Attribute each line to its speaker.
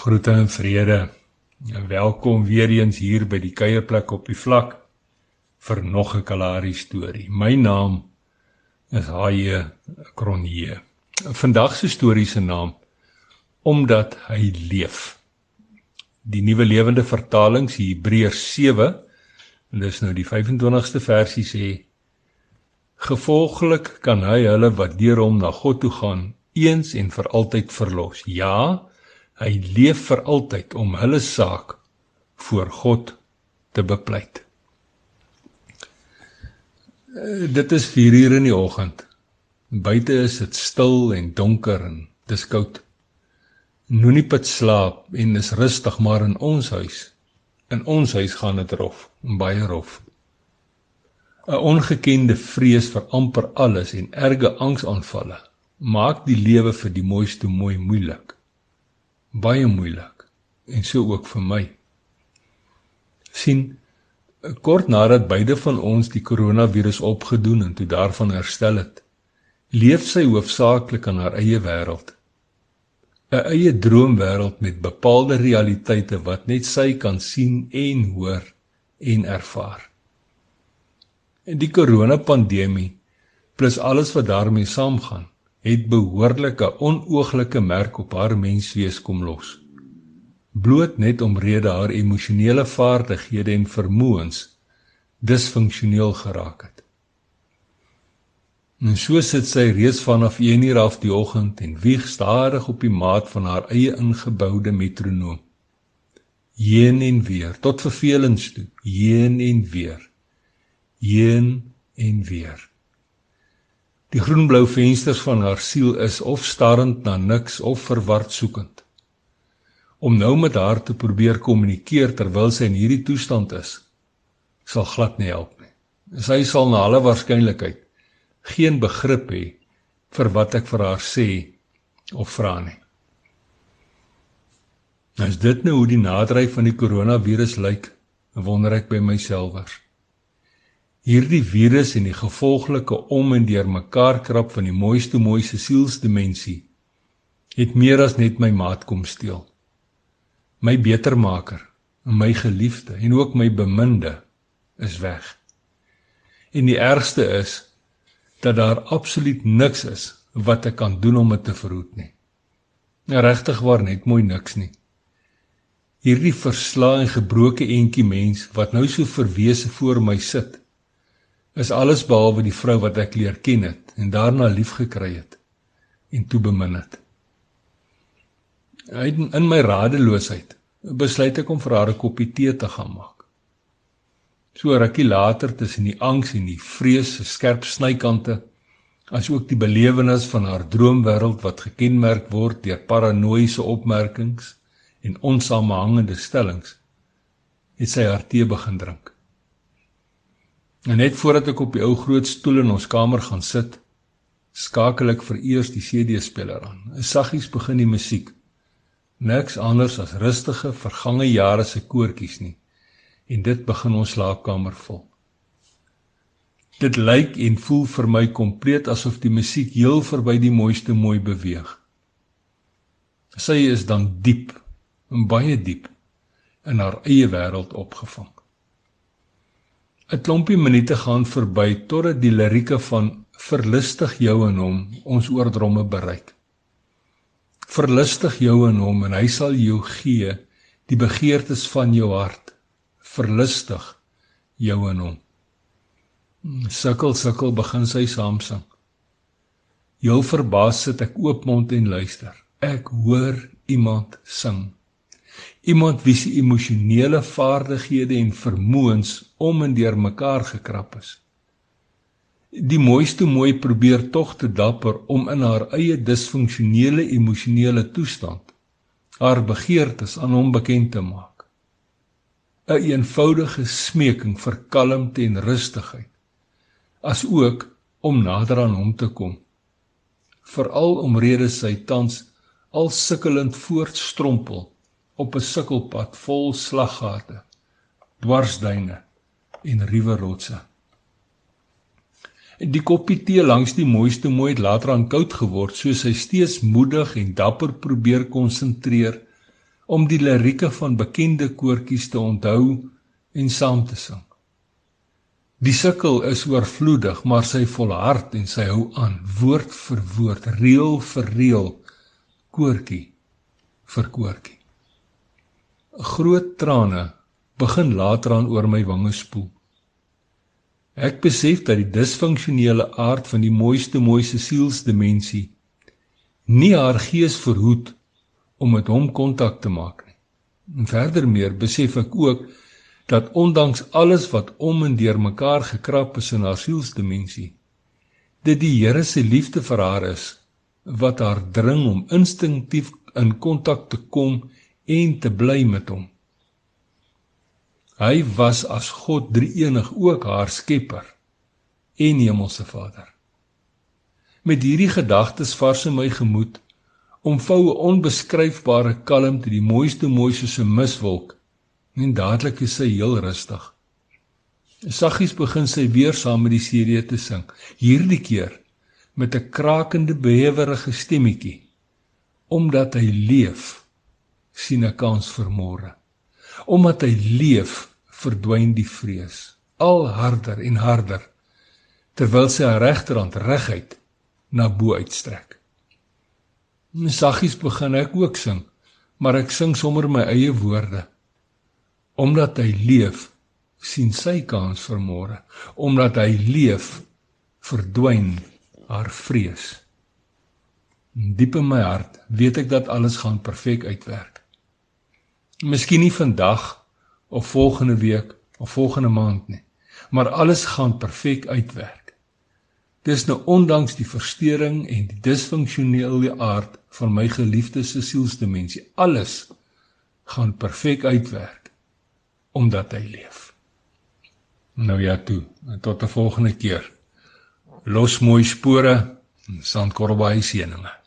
Speaker 1: Groete en vrede. Welkom weer eens hier by die kuierplek op die vlak vir nog 'n Kalahari storie. My naam is Haie Kronje. Vandag se storie se naam omdat hy leef. Die nuwe lewende vertalings Hebreërs 7 en dis nou die 25ste versie sê gevolglik kan hy hulle wat deur hom na God toe gaan eens en vir altyd verlos. Ja, Hy leef vir altyd om hulle saak voor God te bepleit. Eh, dit is 4 uur in die oggend. Buite is dit stil en donker en dis koud. Noonie put slaap en is rustig maar in ons huis. In ons huis gaan dit rof, baie rof. 'n Ongekende vrees vir amper alles en erge angsaanvalle maak die lewe vir die mooiste mooi moeilik baie moeilik en so ook vir my. sien kort nadat beide van ons die koronavirus opgedoen en toe daarvan herstel het, leef sy hoofsaaklik in haar eie wêreld. 'n eie droomwêreld met bepaalde realiteite wat net sy kan sien en hoor en ervaar. En die koronapandemie plus alles wat daarmee saamgaan het behoorlike onooglike merk op haar menswees kom los. Bloot net omrede haar emosionele vaardighede en vermoëns disfunksioneel geraak het. En so sit sy reeds vanaf 1uur af die oggend en wieg stadig op die maat van haar eie ingeboude metronoom. Heen en weer tot vervelings toe, heen en weer. Heen en weer. Die groenblou vensters van haar siel is of starend na niks of verward soekend. Om nou met haar te probeer kommunikeer terwyl sy in hierdie toestand is, sal glad nie help nie. Sy sal na alle waarskynlikheid geen begrip hê vir wat ek vir haar sê of vra nie. As dit nou hoe die nadryf van die koronavirus lyk, wonder ek by myself. Hierdie virus en die gevolglike om en deur mekaar krap van die mooiste mooiste sielsdimensie het meer as net my maat kom steel. My betermaker, my geliefde en ook my beminde is weg. En die ergste is dat daar absoluut niks is wat ek kan doen om dit te verhoed nie. Regtig waar net mooi niks nie. Hierdie verslae en gebroke entjie mens wat nou so verwese voor my sit is alles behalwe die vrou wat ek leer ken het en daarna liefgekry het en toe bemin het. In my radeloosheid besluit ek om vir haar 'n koppie tee te gaan maak. So rukkie later tussen die angs en die vrees se skerp snykante as ook die belewenis van haar droomwêreld wat gekenmerk word deur paranoïese opmerkings en onsamehangende stellings het sy haar tee begin drink. En net voordat ek op die ou groot stoel in ons kamer gaan sit, skakel ek vir eers die CD-speler aan. Saggies begin die musiek. Niks anders as rustige vergange jare se koortjies nie. En dit begin ons slaapkamer vol. Dit lyk en voel vir my kompleet asof die musiek heel verby die mooiste mooi beweeg. Sy is dan diep, baie diep in haar eie wêreld opgevang. 'n klompie minute gaan verby totdat die lirieke van verlustig jou en hom ons oordromme bereik. Verlustig jou en hom en hy sal jou gee die begeertes van jou hart. Verlustig jou en hom. Sukkel sukkel begin sy saam sing. Heel verbaas sit ek oopmond en luister. Ek hoor iemand sing iemand wie se emosionele vaardighede en vermoëns om en deur mekaar gekrap is. Die mooiste mooi probeer tog te dapper om in haar eie disfunksionele emosionele toestand haar begeertes aan hom bekend te maak. 'n een Eenvoudige smeking vir kalmte en rustigheid, as ook om nader aan hom te kom. Veral omrede sy tans al sukkelend voortstrompel op 'n sukkelpad vol slaggate, dwarsduine en ruwe rotse. Die koppie tee langs die mooiste mooi het later aan koud geword, soos hy steeds moedig en dapper probeer konsentreer om die lirieke van bekende koortjies te onthou en saam te sing. Die sukkel is oorvloedig, maar sy volhard en sy hou aan, woord vir woord, reël vir reël, koortjie vir koortjie. Groot trane begin later aan oor my wange spoel. Ek besef dat die disfunksionele aard van die mooiste mooiste sielsdimensie nie haar gees verhoed om met hom kontak te maak nie. En verder meer besef ek ook dat ondanks alles wat om en deur mekaar gekrap is in haar sielsdimensie, dit die Here se liefde vir haar is wat haar dring om instinktief in kontak te kom en te bly met hom. Hy was as God drie-enig ook haar skepper en hemelse Vader. Met hierdie gedagtes vars in my gemoed omvou 'n onbeskryfbare kalmte die mooiste mooiste se miswolk en dadelik is sy heel rustig. Saggies begin sy weer saam met die serie te sing, hierdie keer met 'n krakende behewerige stemmetjie. Omdat hy leef, sien 'n kans vir môre. Omdat hy leef, verdwyn die vrees al harder en harder terwyl sy haar regterhand reguit na bo uitstrek. Saggies begin ek ook sing, maar ek sing sommer my eie woorde. Omdat hy leef, sien sy kans vir môre. Omdat hy leef, verdwyn haar vrees. Diep in my hart weet ek dat alles gaan perfek uitwerk. Miskien nie vandag of volgende week of volgende maand nie. Maar alles gaan perfek uitwerk. Dis nou ondanks die verstoring en die disfunksionele aard van my geliefde se sielsdimensie. Alles gaan perfek uitwerk omdat hy leef. Nou ja toe, tot 'n volgende keer. Los mooi spore en sandkorbaai seëninge.